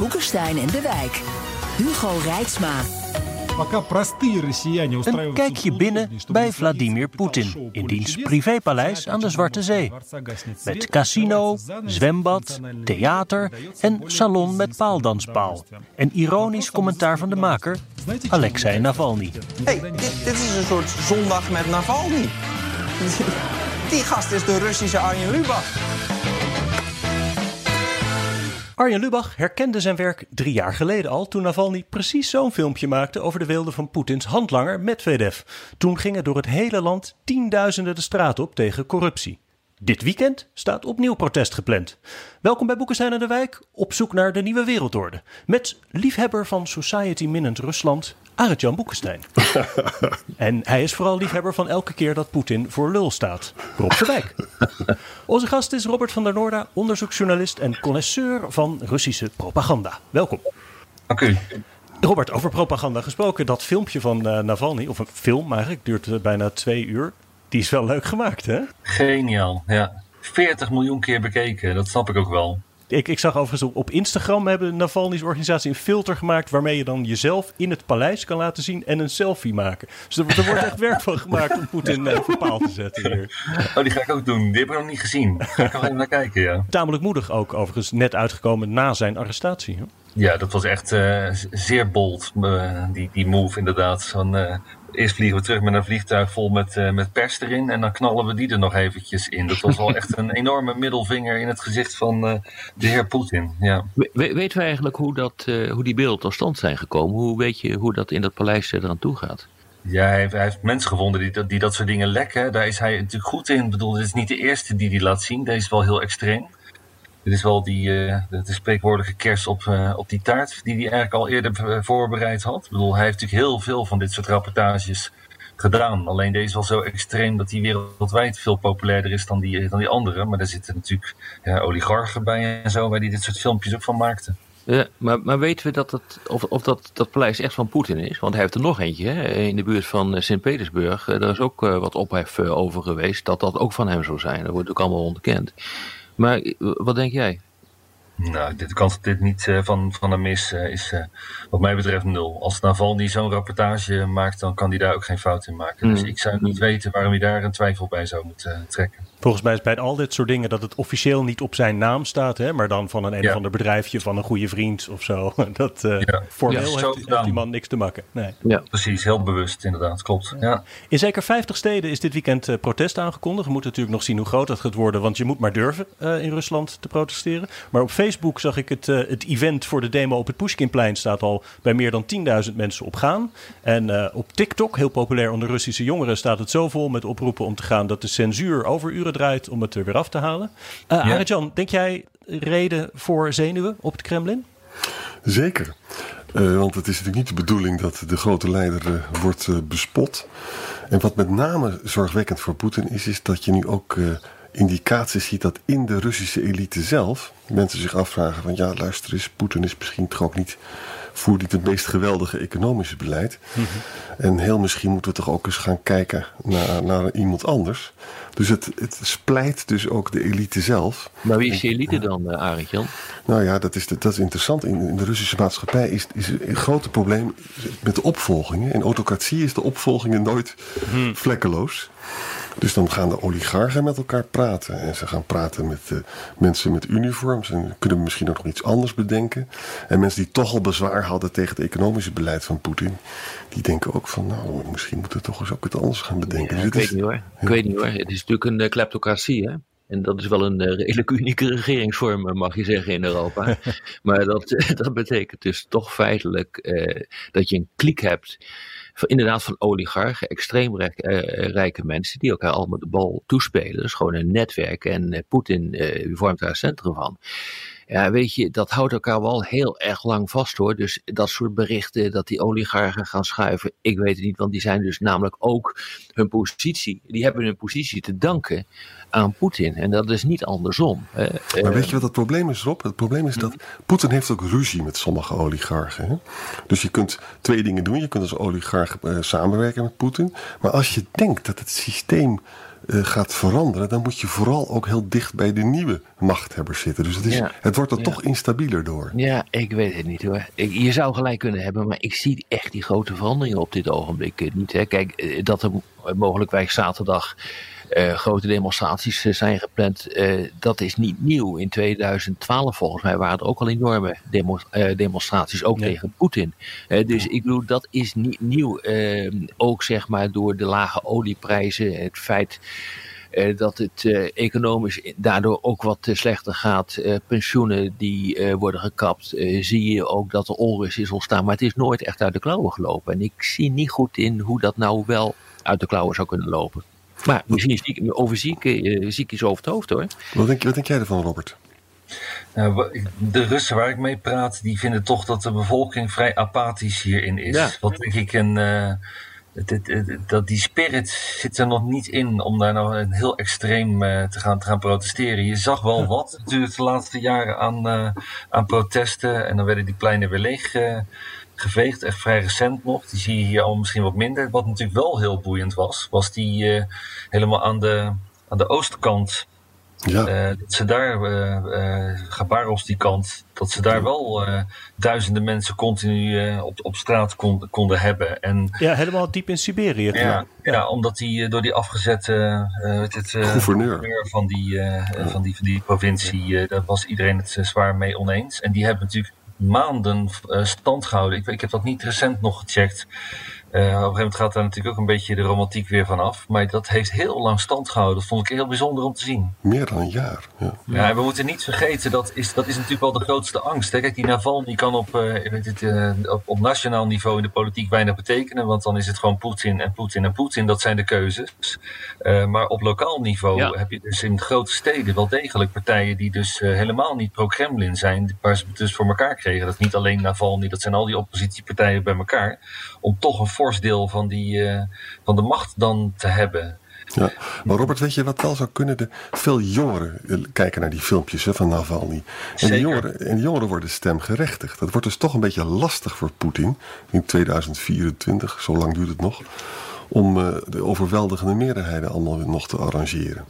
Boekenstein en de Wijk. Hugo Rijksma. Een kijkje binnen bij Vladimir Poetin in diens privépaleis aan de Zwarte Zee. Met casino, zwembad, theater en salon met paaldanspaal. En ironisch commentaar van de maker, Alexei Navalny. hey, dit, dit is een soort zondag met Navalny. Die gast is de Russische Arjen Lubach. Arjen Lubach herkende zijn werk drie jaar geleden al toen Navalny precies zo'n filmpje maakte over de wilde van Poetins handlanger Medvedev. Toen gingen door het hele land tienduizenden de straat op tegen corruptie. Dit weekend staat opnieuw protest gepland. Welkom bij Boekenstein en de Wijk, op zoek naar de nieuwe wereldorde. Met liefhebber van Society Minnend Rusland, Arend-Jan Boekenstein. en hij is vooral liefhebber van elke keer dat Poetin voor lul staat. Rob de Wijk. Onze gast is Robert van der Noorda, onderzoeksjournalist en connoisseur van Russische propaganda. Welkom. Dank u. Robert, over propaganda gesproken. Dat filmpje van uh, Navalny, of een film eigenlijk, duurt uh, bijna twee uur. Die is wel leuk gemaakt, hè? Geniaal, ja. 40 miljoen keer bekeken, dat snap ik ook wel. Ik, ik zag overigens op Instagram hebben Navalny's organisatie een filter gemaakt waarmee je dan jezelf in het paleis kan laten zien en een selfie maken. Dus er, er wordt echt werk van gemaakt om Poetin uh, voor paal te zetten hier. Oh, die ga ik ook doen. Die heb ik nog niet gezien. Daar ga ik even naar kijken, ja. Tamelijk moedig ook overigens, net uitgekomen na zijn arrestatie. Hè? Ja, dat was echt uh, zeer bold, uh, die, die move inderdaad. Van, uh, eerst vliegen we terug met een vliegtuig vol met, uh, met pers erin en dan knallen we die er nog eventjes in. Dat was wel echt een enorme middelvinger in het gezicht van uh, de heer Poetin. Ja. We, weten we eigenlijk hoe, dat, uh, hoe die beelden tot stand zijn gekomen? Hoe weet je hoe dat in dat paleis eraan toe gaat? Ja, hij heeft, hij heeft, mensen gevonden die, die dat soort dingen lekken. Daar is hij natuurlijk goed in. Ik bedoel, dit is niet de eerste die die laat zien. Deze is wel heel extreem. Dit is wel die, uh, de spreekwoordelijke kers op, uh, op die taart die hij eigenlijk al eerder voorbereid had. Ik bedoel, hij heeft natuurlijk heel veel van dit soort rapportages gedaan. Alleen deze was zo extreem dat hij wereldwijd veel populairder is dan die, dan die andere. Maar daar zitten natuurlijk ja, oligarchen bij en zo, waar die dit soort filmpjes ook van maakten. Ja, maar, maar weten we dat het, of, of dat, dat paleis echt van Poetin is? Want hij heeft er nog eentje hè? in de buurt van Sint-Petersburg. Daar is ook wat ophef over geweest dat dat ook van hem zou zijn. Dat wordt ook allemaal ontkend. Maar wat denk jij? Nou, de kans dat dit niet uh, van, van hem is, uh, is uh, wat mij betreft nul. Als Navalny zo'n rapportage maakt, dan kan hij daar ook geen fout in maken. Mm. Dus ik zou niet weten waarom hij daar een twijfel bij zou moeten trekken. Volgens mij is bij al dit soort dingen dat het officieel niet op zijn naam staat, hè, maar dan van een een ja. of ander bedrijfje van een goede vriend of zo. Dat ja. formeel ja, heeft, heeft die man niks te maken. Nee. Ja, precies. Heel bewust, inderdaad. Klopt. Ja. In zeker 50 steden is dit weekend protest aangekondigd. We moeten natuurlijk nog zien hoe groot dat gaat worden, want je moet maar durven in Rusland te protesteren. Maar op Facebook zag ik het, uh, het event voor de demo op het Pushkinplein staat al bij meer dan 10.000 mensen op gaan. En uh, op TikTok, heel populair onder Russische jongeren, staat het zo vol met oproepen om te gaan dat de censuur over uren draait om het er weer af te halen. Uh, ja. Arjan, denk jij reden voor zenuwen op het Kremlin? Zeker. Uh, want het is natuurlijk niet de bedoeling dat de grote leider uh, wordt uh, bespot. En wat met name zorgwekkend voor Poetin is, is dat je nu ook indicaties ziet dat in de Russische elite zelf mensen zich afvragen van ja, luister eens, Poetin is misschien toch ook niet voert niet het meest geweldige economische beleid. Mm -hmm. En heel misschien moeten we toch ook eens gaan kijken naar, naar iemand anders. Dus het, het splijt dus ook de elite zelf. Maar wie is die elite dan, uh, Arend Jan? Nou ja, dat is, dat is interessant. In, in de Russische maatschappij is, is een groot probleem met de opvolgingen. In autocratie is de opvolgingen nooit hmm. vlekkeloos. Dus dan gaan de oligarchen met elkaar praten. En ze gaan praten met uh, mensen met uniforms. En kunnen misschien ook nog iets anders bedenken. En mensen die toch al bezwaar hadden tegen het economische beleid van Poetin. Die denken ook van, nou, misschien moeten we toch eens ook wat anders gaan bedenken. Ja, dus ik weet is, niet hoor. Ja. Ik weet niet hoor. Het is natuurlijk een uh, kleptocratie hè. En dat is wel een uh, redelijk unieke regeringsvorm, mag je zeggen, in Europa. maar dat, dat betekent dus toch feitelijk dat je een kliek hebt. Inderdaad, van oligarchen, extreem rijk, rijke mensen die elkaar allemaal de bal toespelen. Dat is gewoon een netwerk en Poetin vormt daar het centrum van. Ja, weet je, dat houdt elkaar wel heel erg lang vast hoor. Dus dat soort berichten dat die oligarchen gaan schuiven, ik weet het niet, want die zijn dus namelijk ook hun positie, die hebben hun positie te danken aan Poetin. En dat is niet andersom. maar weet je wat het probleem is, Rob? Het probleem is dat Poetin heeft ook ruzie met sommige oligarchen. Hè? Dus je kunt twee dingen doen. Je kunt als oligarch uh, samenwerken met Poetin. Maar als je denkt dat het systeem gaat veranderen, dan moet je vooral ook heel dicht bij de nieuwe machthebbers zitten. Dus het, is, Ja. het wordt er Ja. toch instabieler door. Ja, ik weet het niet hoor. Ik, je zou gelijk kunnen hebben, maar ik zie echt die grote veranderingen op dit ogenblik eh, niet. Hè. Kijk, eh, dat er mogelijkwijs zaterdag eh, grote demonstraties eh, zijn gepland, eh, dat is niet nieuw. In 2012 volgens mij waren er ook al enorme demo, demonstraties, ook Ja. tegen Poetin. Dus ik bedoel, dat is niet nieuw. Eh, ook zeg maar door de lage olieprijzen, het feit dat het economisch daardoor ook wat slechter gaat. Pensioenen die worden gekapt. Zie je ook dat er onrust is ontstaan. Maar het is nooit echt uit de klauwen gelopen. En ik zie niet goed in hoe dat nou wel uit de klauwen zou kunnen lopen. Maar misschien ziek, over zieken, eh, ziek is over het hoofd hoor. Wat denk, wat denk jij ervan, Robert? Nou, de Russen waar ik mee praat, die vinden toch dat de bevolking vrij apathisch hierin is. Ja. Wat denk ik een. eh, het- het- het- dat die spirit zit er nog niet in om daar nou een heel extreem eh, te, gaan, te gaan protesteren. Je zag wel wat natuurlijk de laatste jaren aan, eh, aan protesten. En dan werden die pleinen weer leeg eh, geveegd. Echt vrij recent nog. Die zie je hier al misschien wat minder. Wat natuurlijk wel heel boeiend was, was die helemaal aan de, aan de oostkant Ja, eh, dat ze daar, eh eh Gabarovs die kant, dat ze daar wel eh, duizenden mensen continu eh, op, op straat kon, konden hebben. En Ja, helemaal diep in Siberië. ja, ja, omdat die door die afgezette eh, het, eh, Gouverneur. van die, eh, van die, van die provincie, eh, daar was iedereen het zwaar mee oneens. En die hebben natuurlijk maanden eh, stand gehouden. Ik, ik heb dat niet recent nog gecheckt. Eh, op een gegeven moment gaat daar natuurlijk ook een beetje de romantiek weer van af. Maar dat heeft heel lang stand gehouden. Dat vond ik heel bijzonder om te zien. meer dan een jaar. Ja. Ja, en we moeten niet vergeten, dat is, dat is natuurlijk wel de grootste angst. Hè? Kijk, die Navalny kan op, eh, je weet het, eh, op, op nationaal niveau in de politiek weinig betekenen. Want dan is het gewoon Poetin en Poetin en Poetin. Dat zijn de keuzes. Eh, maar op lokaal niveau Ja. heb je dus in grote steden wel degelijk partijen die dus helemaal niet pro-Kremlin zijn. Waar ze het dus voor elkaar kregen. Dat is niet alleen Navalny, dat zijn al die oppositiepartijen bij elkaar. Om toch een fors deel van, die, eh, van de macht dan te hebben. Ja, maar Robert, weet je wat wel zou kunnen? De, veel jongeren eh, kijken naar die filmpjes hè, van Navalny. En Zeker. jongeren, en die jongeren worden stemgerechtigd. Dat wordt dus toch een beetje lastig voor Poetin in 2024, zo lang duurt het nog, om eh, de overweldigende meerderheden allemaal nog te arrangeren.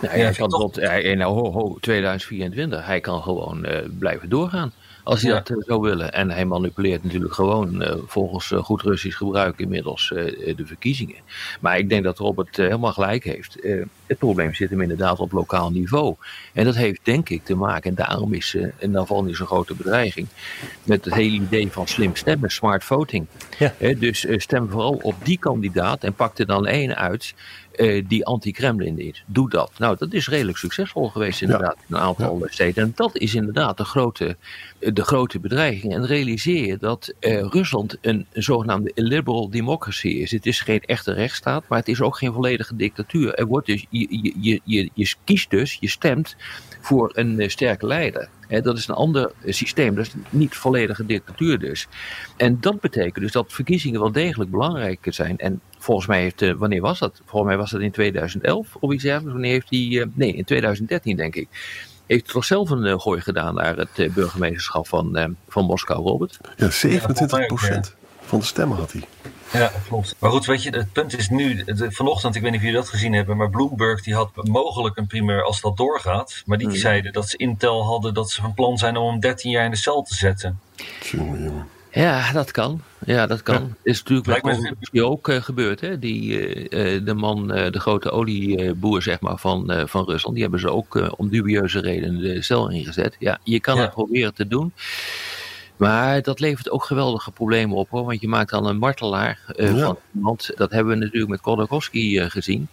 Nou, hij kan tot hij, nou, ho, ho, 2024. Hij kan gewoon eh, blijven doorgaan. Als hij Ja. dat eh, zou willen. En hij manipuleert natuurlijk gewoon eh, volgens eh, goed Russisch gebruik inmiddels de verkiezingen. Maar ik denk dat Robert helemaal gelijk heeft. Het probleem zit hem inderdaad op lokaal niveau. En dat heeft denk ik te maken, en daarom is uh, Navalny zo'n grote bedreiging, met het hele idee van slim stemmen, smart voting. Ja. Dus stem vooral op die kandidaat en pak er dan één uit eh, die anti-Kremlin is. Doe dat. Nou, dat is redelijk succesvol geweest inderdaad in een aantal steden. En dat is inderdaad de grote, de grote bedreiging. En realiseer je dat eh, Rusland een, een zogenaamde liberal democracy is. Het is geen echte rechtsstaat, maar het is ook geen volledige dictatuur. Er wordt dus, je, je, je, je, je kiest dus, je stemt voor een sterke leider. He, dat is een ander systeem, dat is niet volledige dictatuur dus. En dat betekent dus dat verkiezingen wel degelijk belangrijk zijn. En volgens mij heeft, uh, wanneer was dat? Volgens mij was dat in 2011 of iets dergelijks. Wanneer heeft hij, uh, nee, in 2013 denk ik. Heeft hij toch zelf een uh, gooi gedaan naar het burgemeesterschap van, van Moskou, Robert? Ja, 27 procent van de stemmen had hij. Ja, klopt. Maar goed, weet je, het punt is nu, de, vanochtend, ik weet niet of jullie dat gezien hebben, maar Bloomberg die had mogelijk een primeur als dat doorgaat. Maar die mm. zeiden dat ze Intel hadden dat ze van plan zijn om hem 13 jaar in de cel te zetten. Tjonge. Ja, dat kan. Ja, dat kan. Ja. Is natuurlijk me ook uh, gebeurd. Hè? Die, uh, de man, uh, de grote olieboer zeg maar, van, van Rusland, die hebben ze ook om dubieuze redenen de cel ingezet. Ja, je kan Ja. het proberen te doen. Maar dat levert ook geweldige problemen op hoor. Want je maakt dan een martelaar uh, Ja. van iemand. Dat hebben we natuurlijk met Khodorkovsky uh, gezien.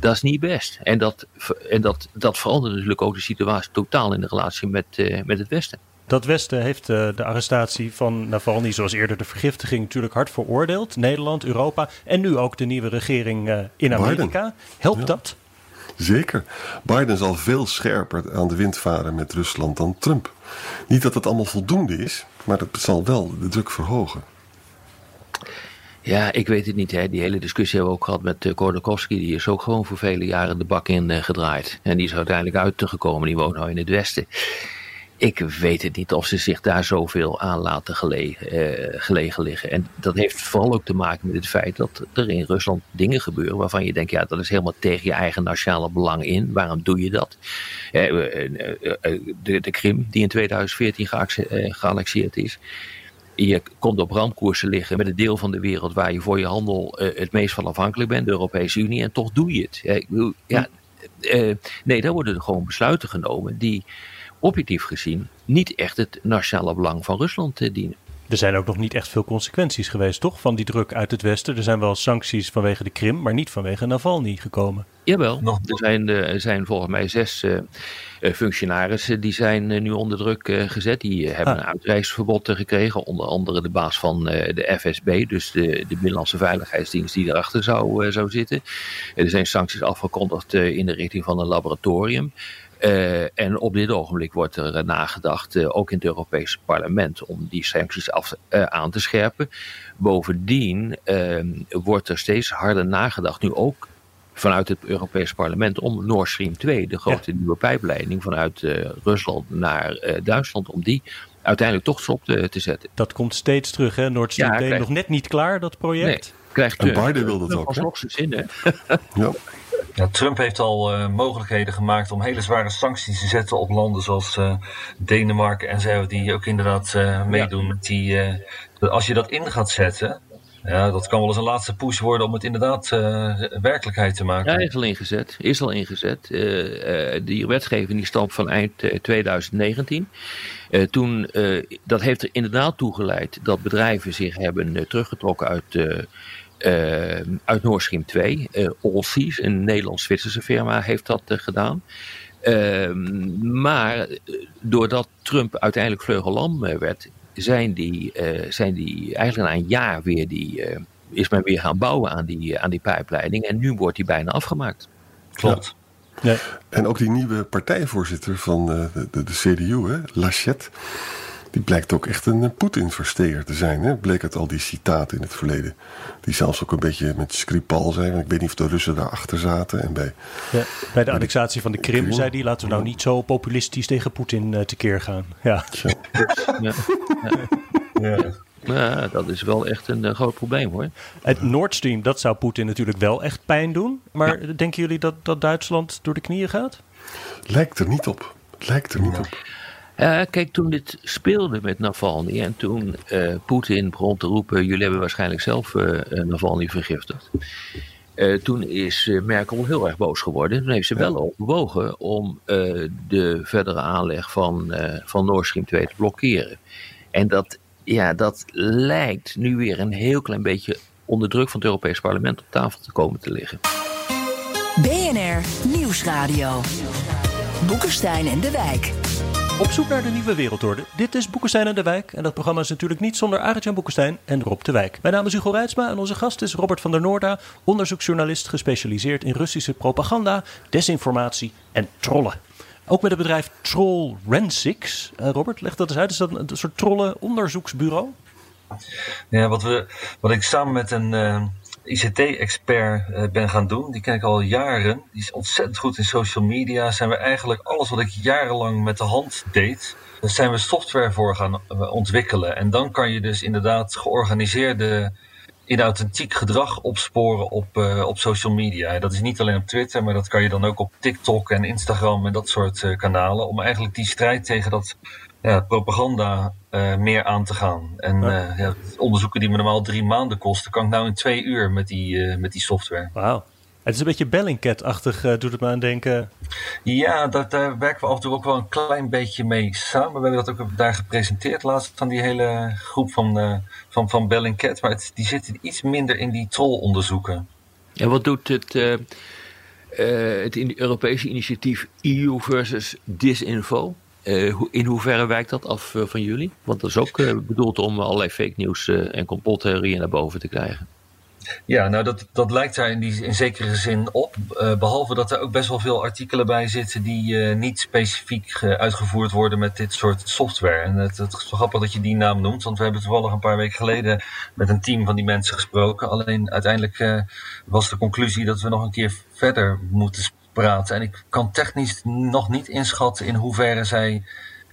Dat is niet best. En, dat, en dat, dat verandert natuurlijk ook de situatie totaal in de relatie met, uh, met het Westen. Dat Westen heeft uh, de arrestatie van Navalny, zoals eerder de vergiftiging, natuurlijk hard veroordeeld. Nederland, Europa en nu ook de nieuwe regering uh, in Amerika. Helpt Ja. dat? Zeker. Biden zal veel scherper aan de wind varen met Rusland dan Trump. Niet dat het allemaal voldoende is, maar dat zal wel de druk verhogen. Ja, ik weet het niet. Hè. Die hele discussie hebben we ook gehad met uh. Die is ook gewoon voor vele jaren de bak in uh, gedraaid. En die is uiteindelijk uitgekomen. Die woont nou in het Westen. Ik weet het niet of ze zich daar zoveel aan laten gelegen, uh, gelegen liggen. En dat heeft vooral ook te maken met het feit dat er in Rusland dingen gebeuren waarvan je denkt, ja, dat is helemaal tegen je eigen nationale belang in. Waarom doe je dat? de, de Krim, die in 2014 geannexeerd is je komt op randkoersen liggen met een deel van de wereld waar je voor je handel uh, het meest van afhankelijk bent, de Europese Unie, en toch doe je het. Ja, ja, nee, daar worden er gewoon besluiten genomen die objectief gezien niet echt het nationale belang van Rusland uh, dienen. Er zijn ook nog niet echt veel consequenties geweest, toch? Van die druk uit het Westen. Er zijn wel sancties vanwege de Krim, maar niet vanwege Navalny gekomen. Jawel, er zijn, er zijn volgens mij zes uh, functionarissen die zijn uh, nu onder druk uh, gezet. Die hebben ah. een uitreisverbod gekregen. Onder andere de baas van de FSB, dus de, de Binnenlandse Veiligheidsdienst die erachter zou, zou zitten. er zijn sancties afgekondigd in de richting van een laboratorium. Uh, en op dit ogenblik wordt er uh, nagedacht, uh, ook in het Europese parlement, om die sancties af, aan te scherpen. Bovendien ehm, wordt er steeds harder nagedacht, nu ook vanuit het Europese parlement, om Nord Stream 2, de grote ja. nieuwe pijpleiding vanuit Rusland naar Duitsland, om die uiteindelijk toch stop te, te, zetten. Dat komt steeds terug, hè? Nord Stream ja, 2 krijgt... nog net niet klaar, dat project. Nee, krijgt, en Biden wil dat ook. Hè? Zin, hè? ja. Ja, Trump heeft al uh, mogelijkheden gemaakt om hele zware sancties te zetten op landen zoals uh, Denemarken en zo, die ook inderdaad uh, meedoen ja. met die. als je dat in gaat zetten, ja, dat kan wel eens een laatste push worden om het inderdaad werkelijkheid te maken. Ja, is al ingezet. Is al ingezet. die wetgeving die stamt van eind 2019. toen, dat heeft er inderdaad toe geleid dat bedrijven zich hebben teruggetrokken uit uit Nord Stream 2. Uh, Allseas, een Nederlands-Zwitserse firma, heeft dat uh, gedaan. Ehm, maar doordat Trump uiteindelijk vleugellam werd, zijn die, zijn die eigenlijk na een jaar weer die, is men weer gaan bouwen aan die, aan die pijpleiding. En nu wordt die bijna afgemaakt. Klopt. Ja. En ook die nieuwe partijvoorzitter van de, de, de CDU, hè, Lachette. Die blijkt ook echt een Poetin-versteer te zijn. Hè? Bleek uit al die citaten in het verleden. Die zelfs ook een beetje met Skripal zijn. Want ik weet niet of de Russen daarachter zaten. En bij, ja, bij de annexatie van de Krim, Krim zei hij... laten we nou niet zo populistisch tegen Poetin uh, tekeer gaan. Ja. ja. ja. Ja, dat is wel echt een uh, groot probleem hoor. Het Nord Stream, dat zou Poetin natuurlijk wel echt pijn doen. Maar ja. denken jullie dat, dat Duitsland door de knieën gaat? Lijkt er niet op. Lijkt er niet ja. op. Uh, kijk, toen dit speelde met Navalny en toen uh, Poetin begon te roepen: jullie hebben waarschijnlijk zelf uh, Navalny vergiftigd. toen is Merkel heel erg boos geworden. Toen heeft ze wel overwogen om de verdere aanleg van, van Nord Stream 2 te blokkeren. En dat, ja, dat lijkt nu weer een heel klein beetje onder druk van het Europees Parlement op tafel te komen te liggen. BNR Nieuwsradio. Boekenstein en de Wijk. Op zoek naar de nieuwe wereldorde. Dit is Boekenstein en de Wijk. En dat programma is natuurlijk niet zonder Arjan Boekenstein en Rob de Wijk. Mijn naam is Hugo Reitsma en onze gast is Robert van der Noorda, onderzoeksjournalist gespecialiseerd in Russische propaganda, desinformatie en trollen. Ook met het bedrijf Troll Rensics. Uh, Robert, leg dat eens uit. Is dat een soort trollenonderzoeksbureau? Ja, wat, we, wat ik samen met een, uh, ICT-expert uh, ben gaan doen. Die ken ik al jaren. Die is ontzettend goed in social media. Zijn we eigenlijk alles wat ik jarenlang met de hand deed. Daar zijn we software voor gaan uh, ontwikkelen. En dan kan je dus inderdaad georganiseerde inauthentiek gedrag opsporen op, uh, op social media. Dat is niet alleen op Twitter, maar dat kan je dan ook op TikTok en Instagram en dat soort kanalen. Om eigenlijk die strijd tegen dat ja, propaganda uh, meer aan te gaan. En ja. Ja, onderzoeken die me normaal drie maanden kosten, kan ik nou in twee uur met die, met die software. Wauw. Het is een beetje Bellingcat-achtig, doet het me aan denken. Ja, dat, daar werken we af en toe ook wel een klein beetje mee samen. We hebben dat ook daar gepresenteerd laatst van die hele groep van, van, van Bellingcat. Maar het, die zitten iets minder in die trollonderzoeken. En wat doet het, het Europese initiatief EU versus Disinfo? Uh, in hoeverre wijkt dat af uh, van jullie? Want dat is ook uh, bedoeld om allerlei fake news en complottheorieën naar boven te krijgen. Ja, nou dat, dat lijkt daar in, die, in zekere zin op. Uh, behalve dat er ook best wel veel artikelen bij zitten die uh, niet specifiek uh, uitgevoerd worden met dit soort software. En het, het is wel grappig dat je die naam noemt, want we hebben toevallig een paar weken geleden met een team van die mensen gesproken. Alleen uiteindelijk was de conclusie dat we nog een keer verder moeten praten. En ik kan technisch nog niet inschatten in hoeverre zij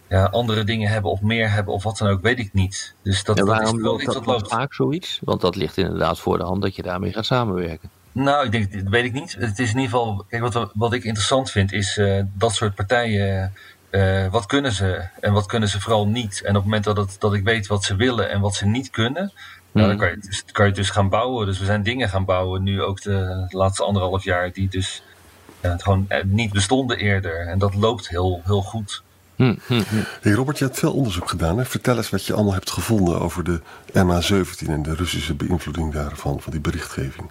ja, andere dingen hebben of meer hebben of wat dan ook, weet ik niet. Dus dat, en waarom dat is wel iets dat loopt. vaak zoiets? Want dat ligt inderdaad voor de hand dat je daarmee gaat samenwerken. Nou, ik denk, dat weet ik niet. Het is in ieder geval, kijk, wat, wat ik interessant vind is eh, dat soort partijen. eh, wat kunnen ze en wat kunnen ze vooral niet? En op het moment dat, het, dat ik weet wat ze willen en wat ze niet kunnen, nou, dan kan je, dus, kan je dus gaan bouwen. Dus we zijn dingen gaan bouwen, nu ook de, laatste anderhalf jaar, die dus ja, gewoon eh, niet bestonden eerder. En dat loopt heel, heel goed. Hey Robert, je hebt veel onderzoek gedaan. Hè? Vertel eens wat je allemaal hebt gevonden over de MH17 en de Russische beïnvloeding daarvan, van die berichtgeving.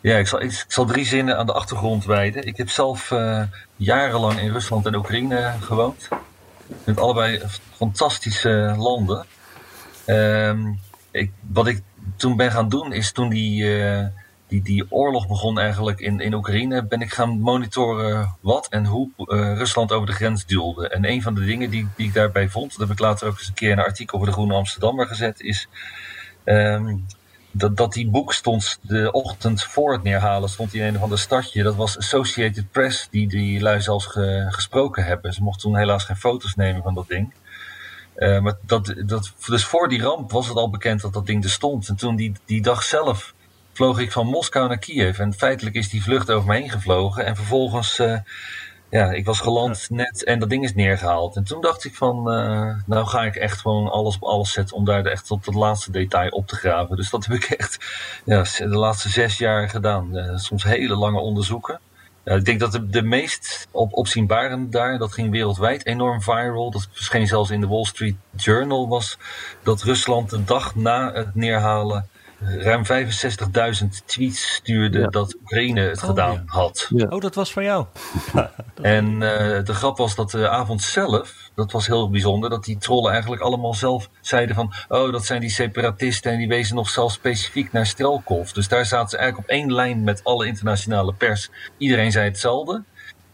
Ja, ik zal, ik zal drie zinnen aan de achtergrond wijden. Ik heb zelf eh, jarenlang in Rusland en Oekraïne gewoond. Het allebei fantastische landen. Ehm, ik, wat ik toen ben gaan doen, is toen die, eh, die, die oorlog begon eigenlijk in, in Oekraïne, ben ik gaan monitoren wat en hoe eh, Rusland over de grens duwde. En een van de dingen die, die ik daarbij vond, dat heb ik later ook eens een keer in een artikel over de Groene Amsterdammer gezet, is ehm, dat, dat die boek stond de ochtend voor het neerhalen, stond in een of ander stadje. Dat was Associated Press, die die lui zelfs ge- gesproken hebben. Ze mochten toen helaas geen foto's nemen van dat ding. Eh, maar dat, dat, dus voor die ramp was het al bekend dat dat ding er stond. En toen die, die dag zelf vloog ik van Moskou naar Kiev. En feitelijk is die vlucht over me heen gevlogen. En vervolgens, eh, ja, ik was geland net en dat ding is neergehaald. En toen dacht ik van, eh, nou ga ik echt gewoon alles op alles zetten om daar echt tot het laatste detail op te graven. Dus dat heb ik echt ja, de laatste zes jaar gedaan. Eh, soms hele lange onderzoeken. Ja, ik denk dat de, de meest op, opzienbarende daar, dat ging wereldwijd enorm viral. Dat verscheen zelfs in de Wall Street Journal, was dat Rusland de dag na het neerhalen ruim 65.000 tweets stuurde Ja. dat Oekraïne het Oh, gedaan ja. had. Oh, dat was van jou. En eh, de grap was dat de avond zelf, dat was heel bijzonder, dat die trollen eigenlijk allemaal zelf zeiden van, oh, dat zijn die separatisten en die wezen nog zelfs specifiek naar Strelkov. Dus daar zaten ze eigenlijk op één lijn met alle internationale pers. Iedereen zei hetzelfde.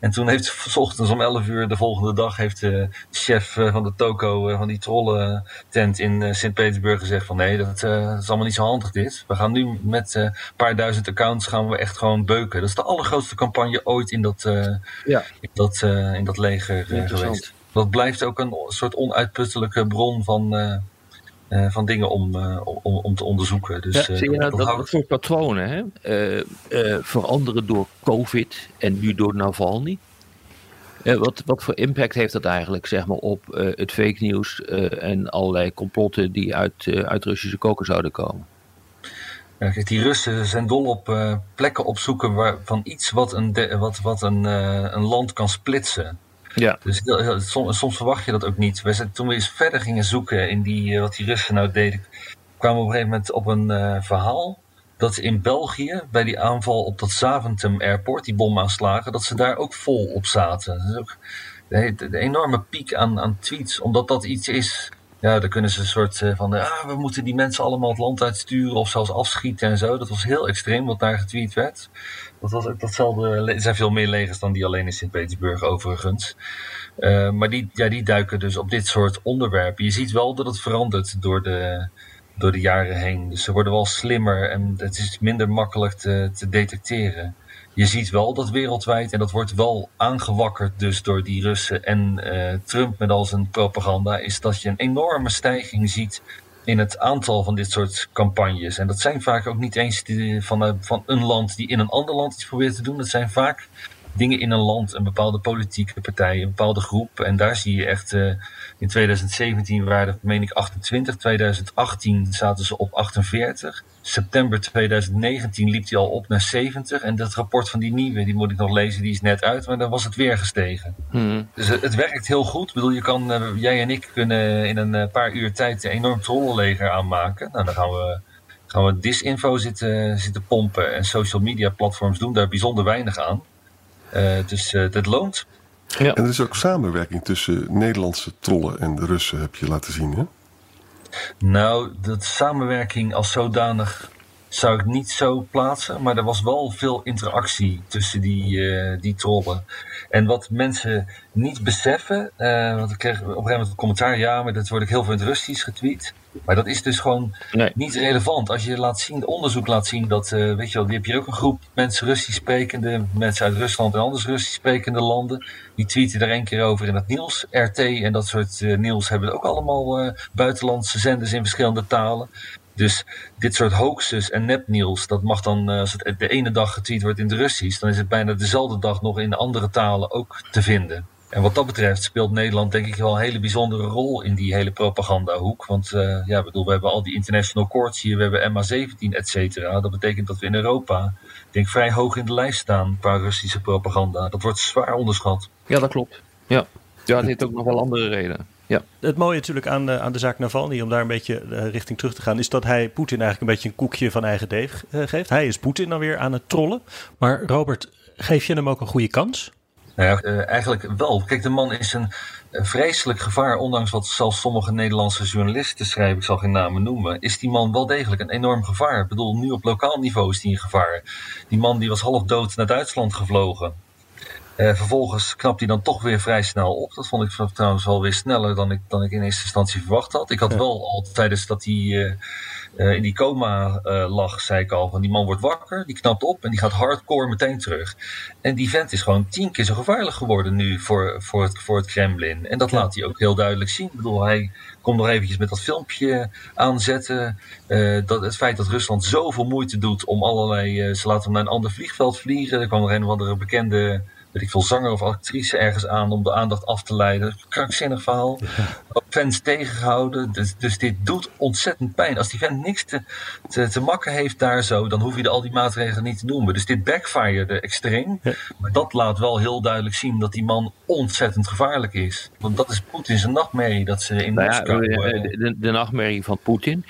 En toen heeft 's ochtends om 11 uur de volgende dag heeft de chef eh, van de toko eh, van die trollentent in eh, Sint-Petersburg gezegd van nee, dat, eh, dat is allemaal niet zo handig dit. We gaan nu met eh, een paar duizend accounts gaan we echt gewoon beuken. Dat is de allergrootste campagne ooit in dat, eh, Ja. in dat, eh, in dat leger eh, geweest. Dat blijft ook een soort onuitputtelijke bron van, eh, van dingen om, eh, om, om te onderzoeken. Dus, Ja, eh, Zie je nou dat dat, houdt- dat soort patronen hè? veranderen door COVID en nu door Navalny? Wat, wat voor impact heeft dat eigenlijk zeg maar, op het fake nieuws en allerlei complotten die uit, uit Russische koken zouden komen? Kijk, die Russen zijn dol op plekken opzoeken waar, van iets wat een, de- wat, wat een, een land kan splitsen. Ja. Dus soms, soms verwacht je dat ook niet. Zijn, toen we eens verder gingen zoeken in die, eh, wat die Russen nou deden, kwamen we op een gegeven moment op een eh, verhaal dat in België, bij die aanval op dat Zaventem Airport, die bomaanslagen, dat ze daar ook vol op zaten. Dat is ook de enorme piek aan, aan tweets, omdat dat iets is. Ja, dan kunnen ze een soort eh, van, ah, we moeten die mensen allemaal het land uitsturen of zelfs afschieten en zo. Dat was heel extreem wat daar getweet werd. Dat was ook datzelfde. le- Er zijn veel meer legers dan die alleen in Sint-Petersburg, overigens. Eh, maar die, ja, die duiken dus op dit soort onderwerpen. Je ziet wel dat het verandert door de, door de jaren heen. Dus ze worden wel slimmer en het is minder makkelijk te, te detecteren. Je ziet wel dat wereldwijd, en dat wordt wel aangewakkerd dus door die Russen en eh, Trump met al zijn propaganda, is dat je een enorme stijging ziet in het aantal van dit soort campagnes. En dat zijn vaak ook niet eens van, een- van een land die in een ander land iets probeert te doen. Dat zijn vaak dingen in een land, een bepaalde politieke partij, een bepaalde groep. En daar zie je echt, eh, in 2017 waren het, meen ik, 28. 2018 zaten ze op 48. September 2019 liep die al op naar 70. En dat rapport van die nieuwe, die moet ik nog lezen, die is net uit. Maar dan was het weer gestegen. Hmm. Dus het, het werkt heel goed. Ik bedoel, je kan, eh, jij en ik kunnen in een eh, paar uur tijd een enorm trollenleger aanmaken. Nou, dan gaan we, gaan we disinfo zitten, zitten pompen. En social media platforms doen daar bijzonder weinig aan. Eh, dus eh het loont. En er is ook samenwerking tussen Nederlandse trollen en de Russen, heb je laten zien. Hè? Nou, dat samenwerking als zodanig zou ik niet zo plaatsen. Maar er was wel veel interactie tussen die, eh, die trollen. En wat mensen niet beseffen, uh, want ik kreeg op een gegeven moment een commentaar, ja, maar dat wordt ik heel veel in het Russisch getweet. Maar dat is dus gewoon Nee. niet relevant. Als je laat zien, onderzoek laat zien dat, eh, weet je wel, die heb je ook een groep mensen Russisch sprekende, mensen uit Rusland en anders Russisch sprekende landen. Die tweeten er één keer over in het nieuws. RT en dat soort eh, nieuws hebben ook allemaal eh, buitenlandse zenders in verschillende talen. Dus dit soort hoaxes en nepnieuws, dat mag dan, als het de ene dag getweet wordt in het Russisch, dan is het bijna dezelfde dag nog in de andere talen ook te vinden. En wat dat betreft speelt Nederland denk ik wel een hele bijzondere rol in die hele propagandahoek. Want eh, ja, ik bedoel, we hebben al die international courts hier, we hebben MH17, et cetera. Dat betekent dat we in Europa, ik denk vrij hoog in de lijst staan qua Russische propaganda. Dat wordt zwaar onderschat. Ja, dat klopt. Ja, ja het heeft ook nog wel andere redenen. Ja. Het mooie natuurlijk aan, de- aan de zaak Navalny, om daar een beetje eh, richting terug te gaan, is dat hij Poetin eigenlijk een beetje een koekje van eigen deeg eh, geeft. Hij is Poetin dan weer aan het trollen. Maar Robert, geef je hem ook een goede kans? Nou ja, eh, eigenlijk wel. Kijk, de man is een, vreselijk gevaar, ondanks wat zelfs sommige Nederlandse journalisten schrijven, ik zal geen namen noemen, is die man wel degelijk een enorm gevaar. Ik bedoel, nu op lokaal niveau is die een gevaar. Die man die was half dood naar Duitsland gevlogen. Eh, vervolgens knapt hij dan toch weer vrij snel op. Dat vond ik trouwens wel weer sneller dan ik, dan ik in eerste instantie verwacht had. Ik had Ja. wel al tijdens dat hij eh, eh, in die coma lag, zei ik al, van die man wordt wakker, die knapt op en die gaat hardcore meteen terug. En die vent is gewoon tien keer zo gevaarlijk geworden nu voor, voor, het, voor het Kremlin. En dat Ja. laat hij ook heel duidelijk zien. Ik bedoel, hij komt nog eventjes met dat filmpje aanzetten. dat het feit dat Rusland zoveel moeite doet om allerlei... ze laten hem naar een ander vliegveld vliegen. Er kwam nog een of andere bekende weet ik veel, zanger of actrice ergens aan om de aandacht af te leiden. Krankzinnig verhaal. Fans tegengehouden. Dus, dus dit doet ontzettend pijn. Als die vent niks te, te, te makken heeft daar zo, dan hoef je de, al die maatregelen niet te noemen. Dus dit backfired extreem. Ja. Maar dat laat wel heel duidelijk zien dat die man ontzettend gevaarlijk is. Want dat is Poetin zijn nachtmerrie, dat ze in Nou ja, Moskou... eh, de, de nachtmerrie van Poetin,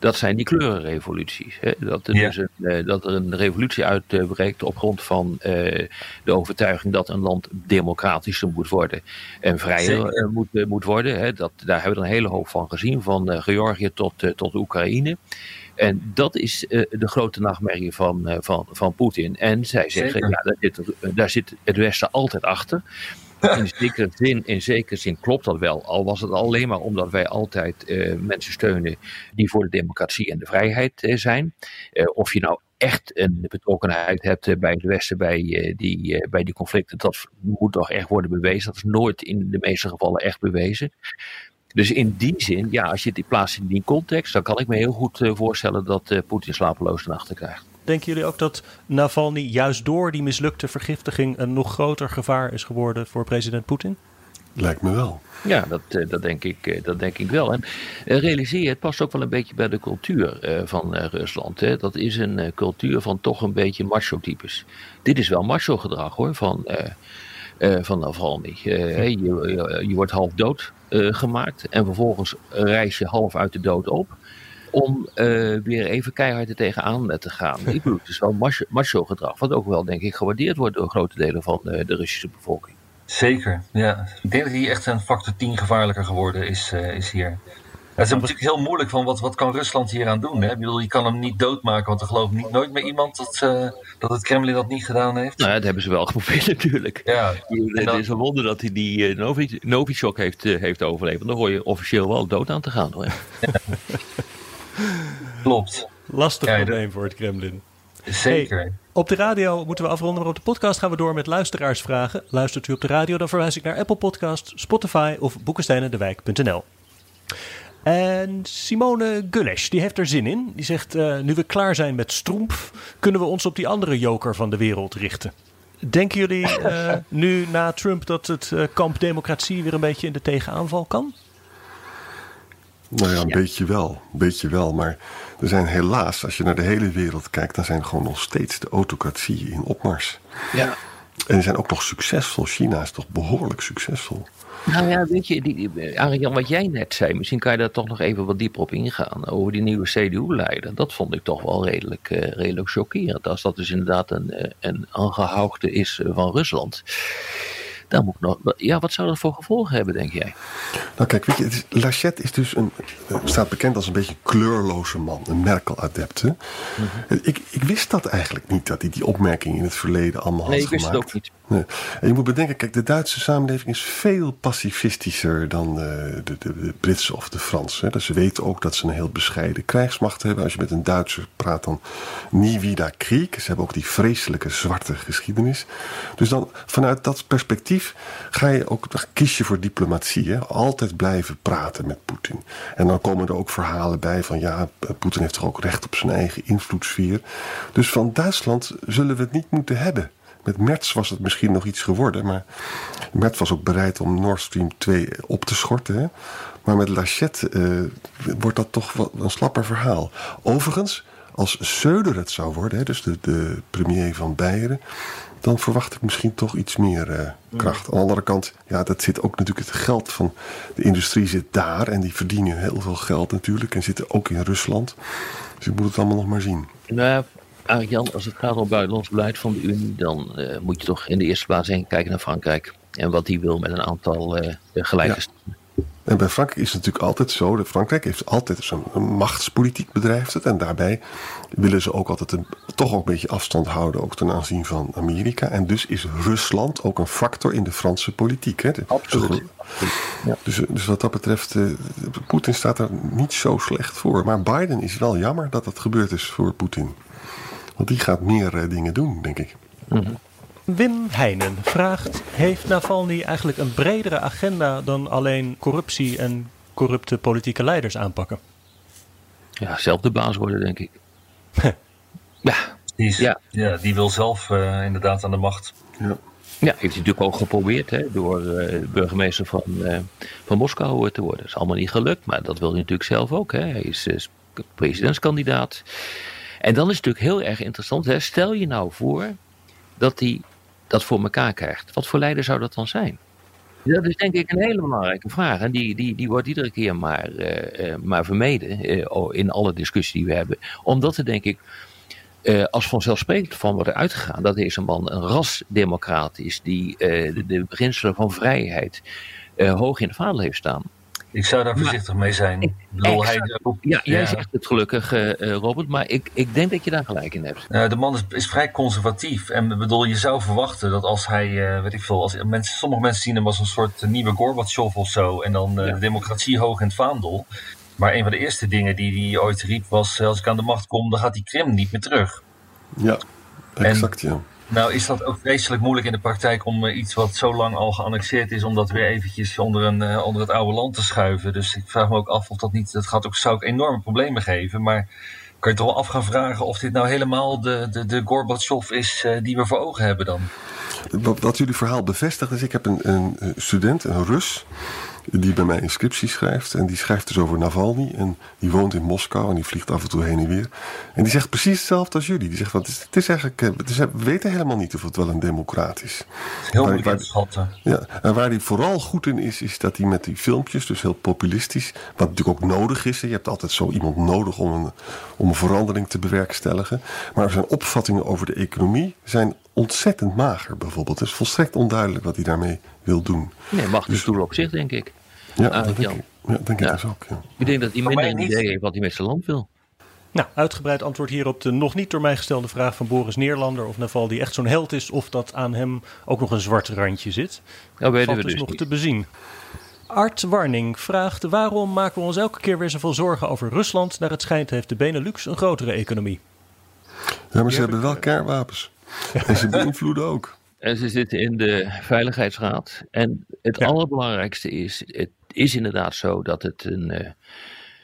dat zijn die kleurenrevoluties. Hè? Dat, er Ja. dus een, eh, dat er een revolutie uitbreekt op grond van eh, de overtuiging dat een land democratischer moet worden en vrijer eh, moet, moet worden. Hè? Dat, daar hebben we een hele hoop van gezien, van Georgië tot, tot Oekraïne. En dat is de grote nachtmerrie van, van, van Poetin. En zij zeggen, Zeker. ja, daar zit, daar zit het Westen altijd achter. In zekere, zin, in zekere zin klopt dat wel. Al was het alleen maar omdat wij altijd eh, mensen steunen die voor de democratie en de vrijheid eh, zijn. Eh, of je nou echt een betrokkenheid hebt bij het Westen bij, die, bij die conflicten, dat moet toch echt worden bewezen. Dat is nooit in de meeste gevallen echt bewezen. Dus in die zin, ja, als je die plaatst in die context, dan kan ik me heel goed voorstellen dat Poetin slapeloze nachten krijgt. Denken jullie ook dat Navalny juist door die mislukte vergiftiging een nog groter gevaar is geworden voor president Poetin? Lijkt me wel. Ja, dat, eh, dat, denk ik, eh, dat denk ik wel. En eh, realiseer je, het past ook wel een beetje bij de cultuur eh, van eh, Rusland. Hè. Dat is een eh, cultuur van toch een beetje macho-types. Dit is wel macho-gedrag hoor, van, eh eh van Navalny. Eh, je, je, je wordt half dood eh, gemaakt en vervolgens reis je half uit de dood op. Om eh, weer even keihard er tegenaan eh, te gaan. Ik bedoel, het is wel macho- macho-gedrag, wat ook wel, denk ik, gewaardeerd wordt door grote delen van eh, de Russische bevolking. Zeker, ja. Ik denk dat hij echt een factor 10 gevaarlijker geworden is, is hier. Het is natuurlijk heel moeilijk van wat, wat kan Rusland hier aan doen. Hè? Ik bedoel, je kan hem niet doodmaken, want er gelooft niet, nooit meer iemand dat, dat het Kremlin dat niet gedaan heeft. Nou, ja, dat hebben ze wel geprobeerd natuurlijk. Ja, Het dan- is een wonder dat hij die Novi- Novichok heeft, eh, heeft overleefd. Want dan hoor je officieel wel dood aan te gaan. Hoor. klopt. Lastig Ja, dat- probleem voor het Kremlin. Zeker. Op de radio moeten we afronden, maar op de podcast gaan we door met luisteraarsvragen. Luistert u op de radio, dan verwijs ik naar Apple Podcast, Spotify of boekensteinendewijk.nl. En Simone Gulesh, die heeft er zin in. Die zegt, eh, nu we klaar zijn met Stroemp, kunnen we ons op die andere joker van de wereld richten. Denken jullie eh, nu na Trump dat het eh, kamp democratie weer een beetje in de tegenaanval kan? Nou ja, een beetje wel. Een beetje wel. Maar er zijn helaas, als je naar de hele wereld kijkt, dan zijn gewoon nog steeds de autocratieën in opmars. Ja. En die zijn ook nog succesvol. China is toch behoorlijk succesvol. Nou ja, weet je, die, die, Arjan, wat jij net zei, misschien kan je daar toch nog even wat dieper op ingaan. Over die nieuwe CDU-leider. Dat vond ik toch wel redelijk, eh, redelijk chockerend. Als dat dus inderdaad een, eh, een aangehoogde is eh, van Rusland. Dan moet nog, ja, wat zou dat voor gevolgen hebben, denk jij? Nou kijk, weet je, is, Lachette is dus een, eh, staat bekend als een beetje kleurloze man, een Merkel-adept. hè? ik, ik wist dat eigenlijk niet, dat hij die opmerking in het verleden allemaal Nee, had ik wist het gemaakt. ook niet. Nee. En je moet bedenken, kijk, de Duitse samenleving is veel pacifistischer dan eh, de, de, de Britse of de Franse. Dus ze weten ook dat ze een heel bescheiden krijgsmacht hebben. Als je met een Duitser praat, dan nie wieder Krieg. Ze hebben ook die vreselijke zwarte geschiedenis. Dus dan vanuit dat perspectief ga je ook, kies je voor diplomatie. Hè? Altijd blijven praten met Poetin. En dan komen er ook verhalen bij van ja, Poetin heeft toch ook recht op zijn eigen invloedssfeer. Dus van Duitsland zullen we het niet moeten hebben. Met Merz was het misschien nog iets geworden, maar Merz was ook bereid om Nord Stream 2 op te schorten. Hè? Maar met Lachette eh, wordt dat toch wel een slapper verhaal. Overigens, als Söder het zou worden, hè, dus de, de premier van Beieren, dan verwacht ik misschien toch iets meer eh, kracht. Aan de andere kant, ja, dat zit ook natuurlijk het geld van de industrie zit daar en die verdienen heel veel geld natuurlijk en zitten ook in Rusland. Dus ik moet het allemaal nog maar zien. Nou, Arik Jan, als het gaat om buitenlands beleid van de Unie, dan eh, moet je toch in de eerste plaats heen kijken naar Frankrijk. En wat die wil met een aantal gelijke Ja. En bij Frankrijk is het natuurlijk altijd zo. Dat Frankrijk heeft altijd zo'n machtspolitiek bedrijft het. En daarbij willen ze ook altijd een, toch ook een beetje afstand houden. Ook ten aanzien van Amerika. En dus is Rusland ook een factor in de Franse politiek. Hè. De- Absoluut. Dus, dus, dus wat dat betreft, eh, Poetin staat er niet zo slecht voor. Maar Biden is wel jammer dat dat gebeurd is voor Poetin. Want die gaat meer eh, dingen doen, denk ik. Wim Heijnen vraagt: Heeft Navalny eigenlijk een bredere agenda dan alleen corruptie en corrupte politieke leiders aanpakken? Ja, zelf de baas worden, denk ik. ja, Die, is, Ja. ja. die wil zelf eh, inderdaad aan de macht. Ja. Ja, heeft hij natuurlijk ook geprobeerd hè, door eh, burgemeester van, eh, van Moskou te worden. Dat is allemaal niet gelukt, maar dat wil hij natuurlijk zelf ook. Hè. Hij is presidentskandidaat. En dan is het natuurlijk heel erg interessant. Hè. Stel je nou voor dat hij dat voor elkaar krijgt. Wat voor leider zou dat dan zijn? Dat is denk ik een hele belangrijke vraag. En die, die, die wordt iedere keer maar, eh, eh, maar vermeden eh, in alle discussies die we hebben. Omdat er denk ik eh, als vanzelfsprekend van wordt uitgegaan dat deze man een rasdemocraat is die de, de beginselen van vrijheid hoog in de vaandel heeft staan. Ik zou daar Maar- voorzichtig mee zijn. Ik bedoel, hij, Ja, jij zegt het gelukkig, eh, eh, Robert, maar ik, ik denk dat je daar gelijk in hebt. Eh, de man is, is vrij conservatief. En bedoel, je zou verwachten dat als hij, eh, weet ik veel, als mensen, sommige mensen zien hem als een soort nieuwe Gorbachev of zo. En dan eh, Ja. de democratie hoog in het vaandel. Maar een van de eerste dingen die hij ooit riep was: als ik aan de macht kom, dan gaat die Krim niet meer terug. Ja, exact ja. Nou is dat ook vreselijk moeilijk in de praktijk om eh, iets wat zo lang al geannexeerd is, om dat weer eventjes onder, een, eh, onder het oude land te schuiven. Dus ik vraag me ook af of dat niet, dat gaat ook, zou ook enorme problemen geven. Maar kan je toch wel af gaan vragen of dit nou helemaal de, de, de Gorbachev is eh, die we voor ogen hebben dan? Wat, jullie verhaal bevestigt is, ik heb een, een student, een Rus, die bij mij inscriptie schrijft. En die schrijft dus over Navalny. En die woont in Moskou en die vliegt af en toe heen en weer. En die zegt precies hetzelfde als jullie. Die zegt, van, het, is, het is eigenlijk, eh, het is, we weten helemaal niet of het wel een democraat is. Heel Waar- schatten. Ja, en waar hij vooral goed in is, is dat hij met die filmpjes, dus heel populistisch, wat natuurlijk ook nodig is. hè, Je hebt altijd zo iemand nodig om een, om een verandering te bewerkstelligen. Maar zijn opvattingen over de economie zijn ontzettend mager, bijvoorbeeld. Het is volstrekt onduidelijk wat hij daarmee wil doen. Nee, mag de stoel op zich, denk ik. Ja, dat denk Jan. ik, ja, denk ik Ja. dus ook. Ja. Ik denk dat hij minder een idee heeft wat hij met zijn land wil. Nou, uitgebreid antwoord hier op de nog niet door mij gestelde vraag van Boris Neerlander of Navalny echt zo'n held is of dat aan hem ook nog een zwart randje zit. Dat weten Valt we dus dus nog niet. te bezien. Art Warning vraagt waarom maken we ons elke keer weer zoveel zorgen over Rusland? Naar het schijnt heeft de Benelux een grotere economie. Ja, maar ze hebben wel kernwapens. En ze beïnvloeden ook. En ze zitten in de Veiligheidsraad. En het Ja. allerbelangrijkste is, het is inderdaad zo dat het een, eh,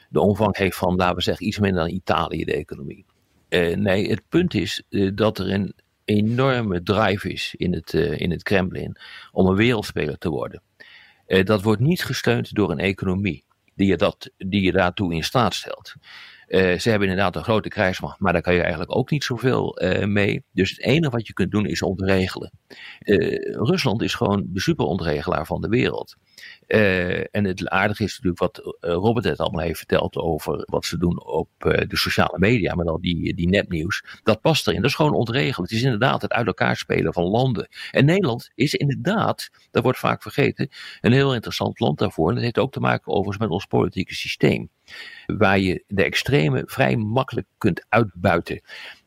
de omvang heeft van, laten we zeggen, iets minder dan Italië, de economie. Eh, nee, het punt is eh, dat er een enorme drive is in het, in het Kremlin om een wereldspeler te worden. Dat wordt niet gesteund door een economie die je, dat, die je daartoe in staat stelt. Uh, ze hebben inderdaad een grote krijgsmacht, maar daar kan je eigenlijk ook niet zoveel uh, mee. Dus het enige wat je kunt doen is ontregelen. Uh, Rusland is gewoon de superontregelaar van de wereld. en het aardige is natuurlijk wat Robert het allemaal heeft verteld over wat ze doen op de sociale media, met al die, die nepnieuws. Dat past erin. Dat is gewoon ontregelen. Het is inderdaad het uit elkaar spelen van landen. En Nederland is inderdaad, dat wordt vaak vergeten, een heel interessant land daarvoor. En dat heeft ook te maken overigens met ons politieke systeem. Waar je de extreme vrij makkelijk kunt uitbuiten.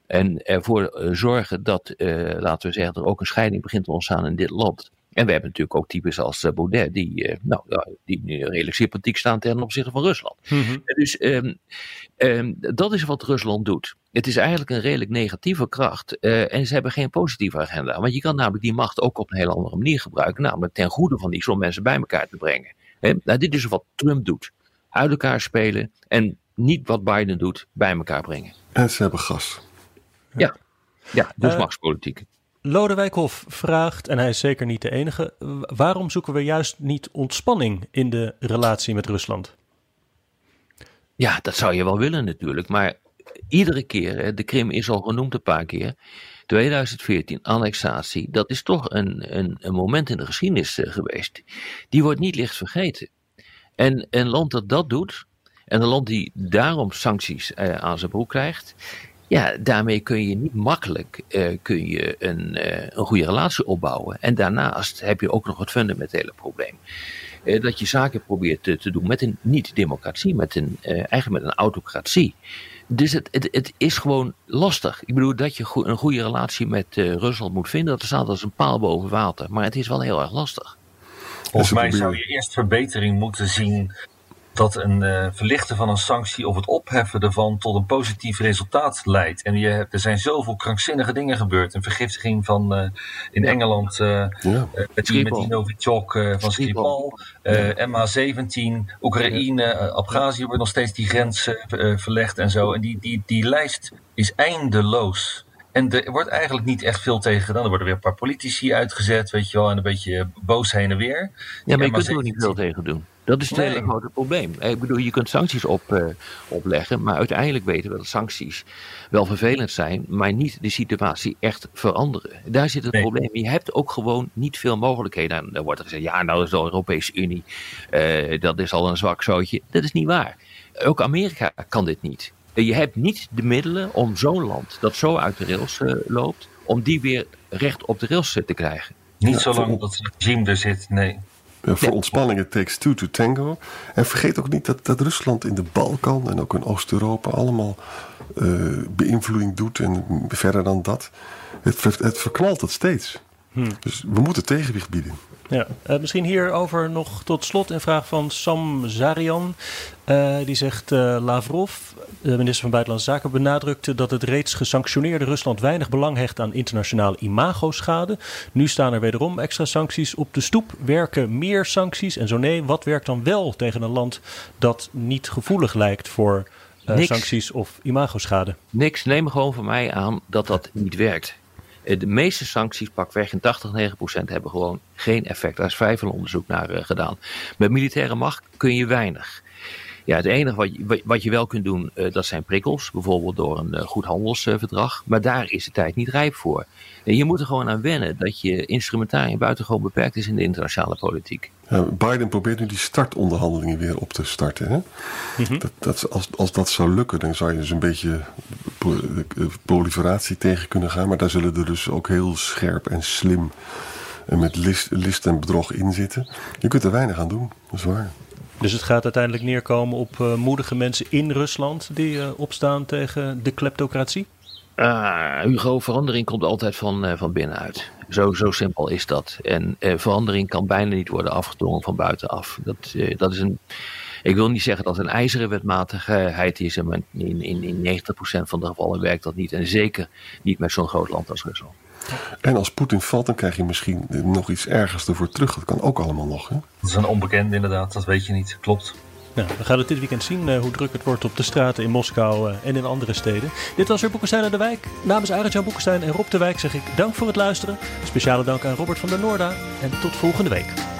En ervoor eh, zorgen dat, uh, laten we zeggen, er ook een scheiding begint te ontstaan in dit land. En we hebben natuurlijk ook types als uh, Baudet, die, uh, nou, die nu redelijk sympathiek staan ten opzichte van Rusland. Mm -hmm. Dus um, um, dat is wat Rusland doet. Het is eigenlijk een redelijk negatieve kracht. Uh, en ze hebben geen positieve agenda. Want je kan namelijk die macht ook op een hele andere manier gebruiken. Namelijk ten goede van die zo'n mensen bij elkaar te brengen. He, nou, dit is wat Trump doet. Uit elkaar spelen en niet wat Biden doet, bij elkaar brengen. En ze hebben gas. Ja, ja dus machtspolitiek. Lodewijk Hof vraagt, en hij is zeker niet de enige, waarom zoeken we juist niet ontspanning in de relatie met Rusland? Ja, dat zou je wel willen natuurlijk, maar iedere keer, de Krim is al genoemd een paar keer, 2014, annexatie, dat is toch een, een, een moment in de geschiedenis geweest. Die wordt niet licht vergeten. En een land dat dat doet, en een land die daarom sancties uh, aan zijn broek krijgt, ja, daarmee kun je niet makkelijk uh, kun je een, uh, een goede relatie opbouwen. En daarnaast heb je ook nog het fundamentele probleem. Dat je zaken probeert te, te doen met een niet-democratie, met een, eigenlijk met een autocratie. Dus het, het, het, is gewoon lastig. Ik bedoel, dat je een goede relatie met Rusland moet vinden, dat staat als een paal boven water. Maar het is wel heel erg lastig. Volgens mij zou je eerst verbetering moeten zien dat een uh, verlichten van een sanctie of het opheffen ervan tot een positief resultaat leidt. En je hebt, er zijn zoveel krankzinnige dingen gebeurd. Een vergiftiging van uh, in ja. Engeland uh, ja. met, die, Novichok van Skripal, MH17, Oekraïne, ja. Abhazie wordt nog steeds die grens verlegd en zo. En die, die, die lijst is eindeloos. En er wordt eigenlijk niet echt veel tegen gedaan. Er worden weer een paar politici uitgezet, weet je wel, en een beetje boos heen en weer. Ja, maar je kunt er ook niet veel tegen doen. Dat is het nee. hele grote probleem. Ik bedoel, je kunt sancties op, uh, opleggen, maar uiteindelijk weten we dat sancties wel vervelend zijn, maar niet de situatie echt veranderen. Daar zit het nee. probleem. Je hebt ook gewoon niet veel mogelijkheden. En dan wordt er gezegd, ja, nou dat is de Europese Unie, uh, dat is al een zwak zootje. Dat is niet waar. Ook Amerika kan dit niet. Je hebt niet de middelen om zo'n land dat zo uit de rails uh, loopt, om die weer recht op de rails te krijgen. Niet ja, zolang dat regime er zit, nee. Ja, voor ja. ontspanning, takes two to tango. En vergeet ook niet dat, dat Rusland in de Balkan en ook in Oost-Europa allemaal uh, beïnvloeding doet. En verder dan dat. Het, het verknalt het steeds. Hmm. Dus we moeten tegenwicht bieden. Ja, uh, misschien hierover nog tot slot een vraag van Sam Zarian. Uh, die zegt: uh, Lavrov, de minister van Buitenlandse Zaken, benadrukte dat het reeds gesanctioneerde Rusland weinig belang hecht aan internationale imagoschade. Nu staan er wederom extra sancties op de stoep. Werken meer sancties? En zo nee, wat werkt dan wel tegen een land dat niet gevoelig lijkt voor sancties of imagoschade? Niks. Neem gewoon van mij aan dat dat niet werkt. De meeste sancties, pakweg in 80, 9 procent, hebben gewoon geen effect. Daar is vrij veel onderzoek naar uh, gedaan. Met militaire macht kun je weinig. Ja, het enige wat je, wat je wel kunt doen, uh, dat zijn prikkels. Bijvoorbeeld door een goed handelsverdrag. maar daar is de tijd niet rijp voor. En je moet er gewoon aan wennen dat je instrumentarium buitengewoon beperkt is in de internationale politiek. Ja, Biden probeert nu die startonderhandelingen weer op te starten. Hè? Mm -hmm. dat, dat, als, als dat zou lukken, dan zou je dus een beetje proliferatie tegen kunnen gaan. Maar daar zullen er dus ook heel scherp en slim en met list, list en bedrog in zitten. Je kunt er weinig aan doen, dat is waar. Dus het gaat uiteindelijk neerkomen op uh, moedige mensen in Rusland die uh, opstaan tegen de kleptocratie? Uh, Hugo, verandering komt altijd van, uh, van binnenuit. Zo, zo simpel is dat. En uh, verandering kan bijna niet worden afgedwongen van buitenaf. Dat, dat is een, ik wil niet zeggen dat het een ijzeren wetmatigheid is, maar in, in, in 90% van de gevallen werkt dat niet. En zeker niet met zo'n groot land als Rusland. En als Poetin valt, dan krijg je misschien nog iets ergers ervoor terug. Dat kan ook allemaal nog. Hè? Dat is een onbekend inderdaad, dat weet je niet. Klopt. Nou, we gaan het dit weekend zien uh, hoe druk het wordt op de straten in Moskou uh, en in andere steden. Dit was weer Boekenstein aan de Wijk. Namens Arend-Jan Boekenstein en Rob de Wijk zeg ik dank voor het luisteren. Speciale dank aan Robert van der Noorda en tot volgende week.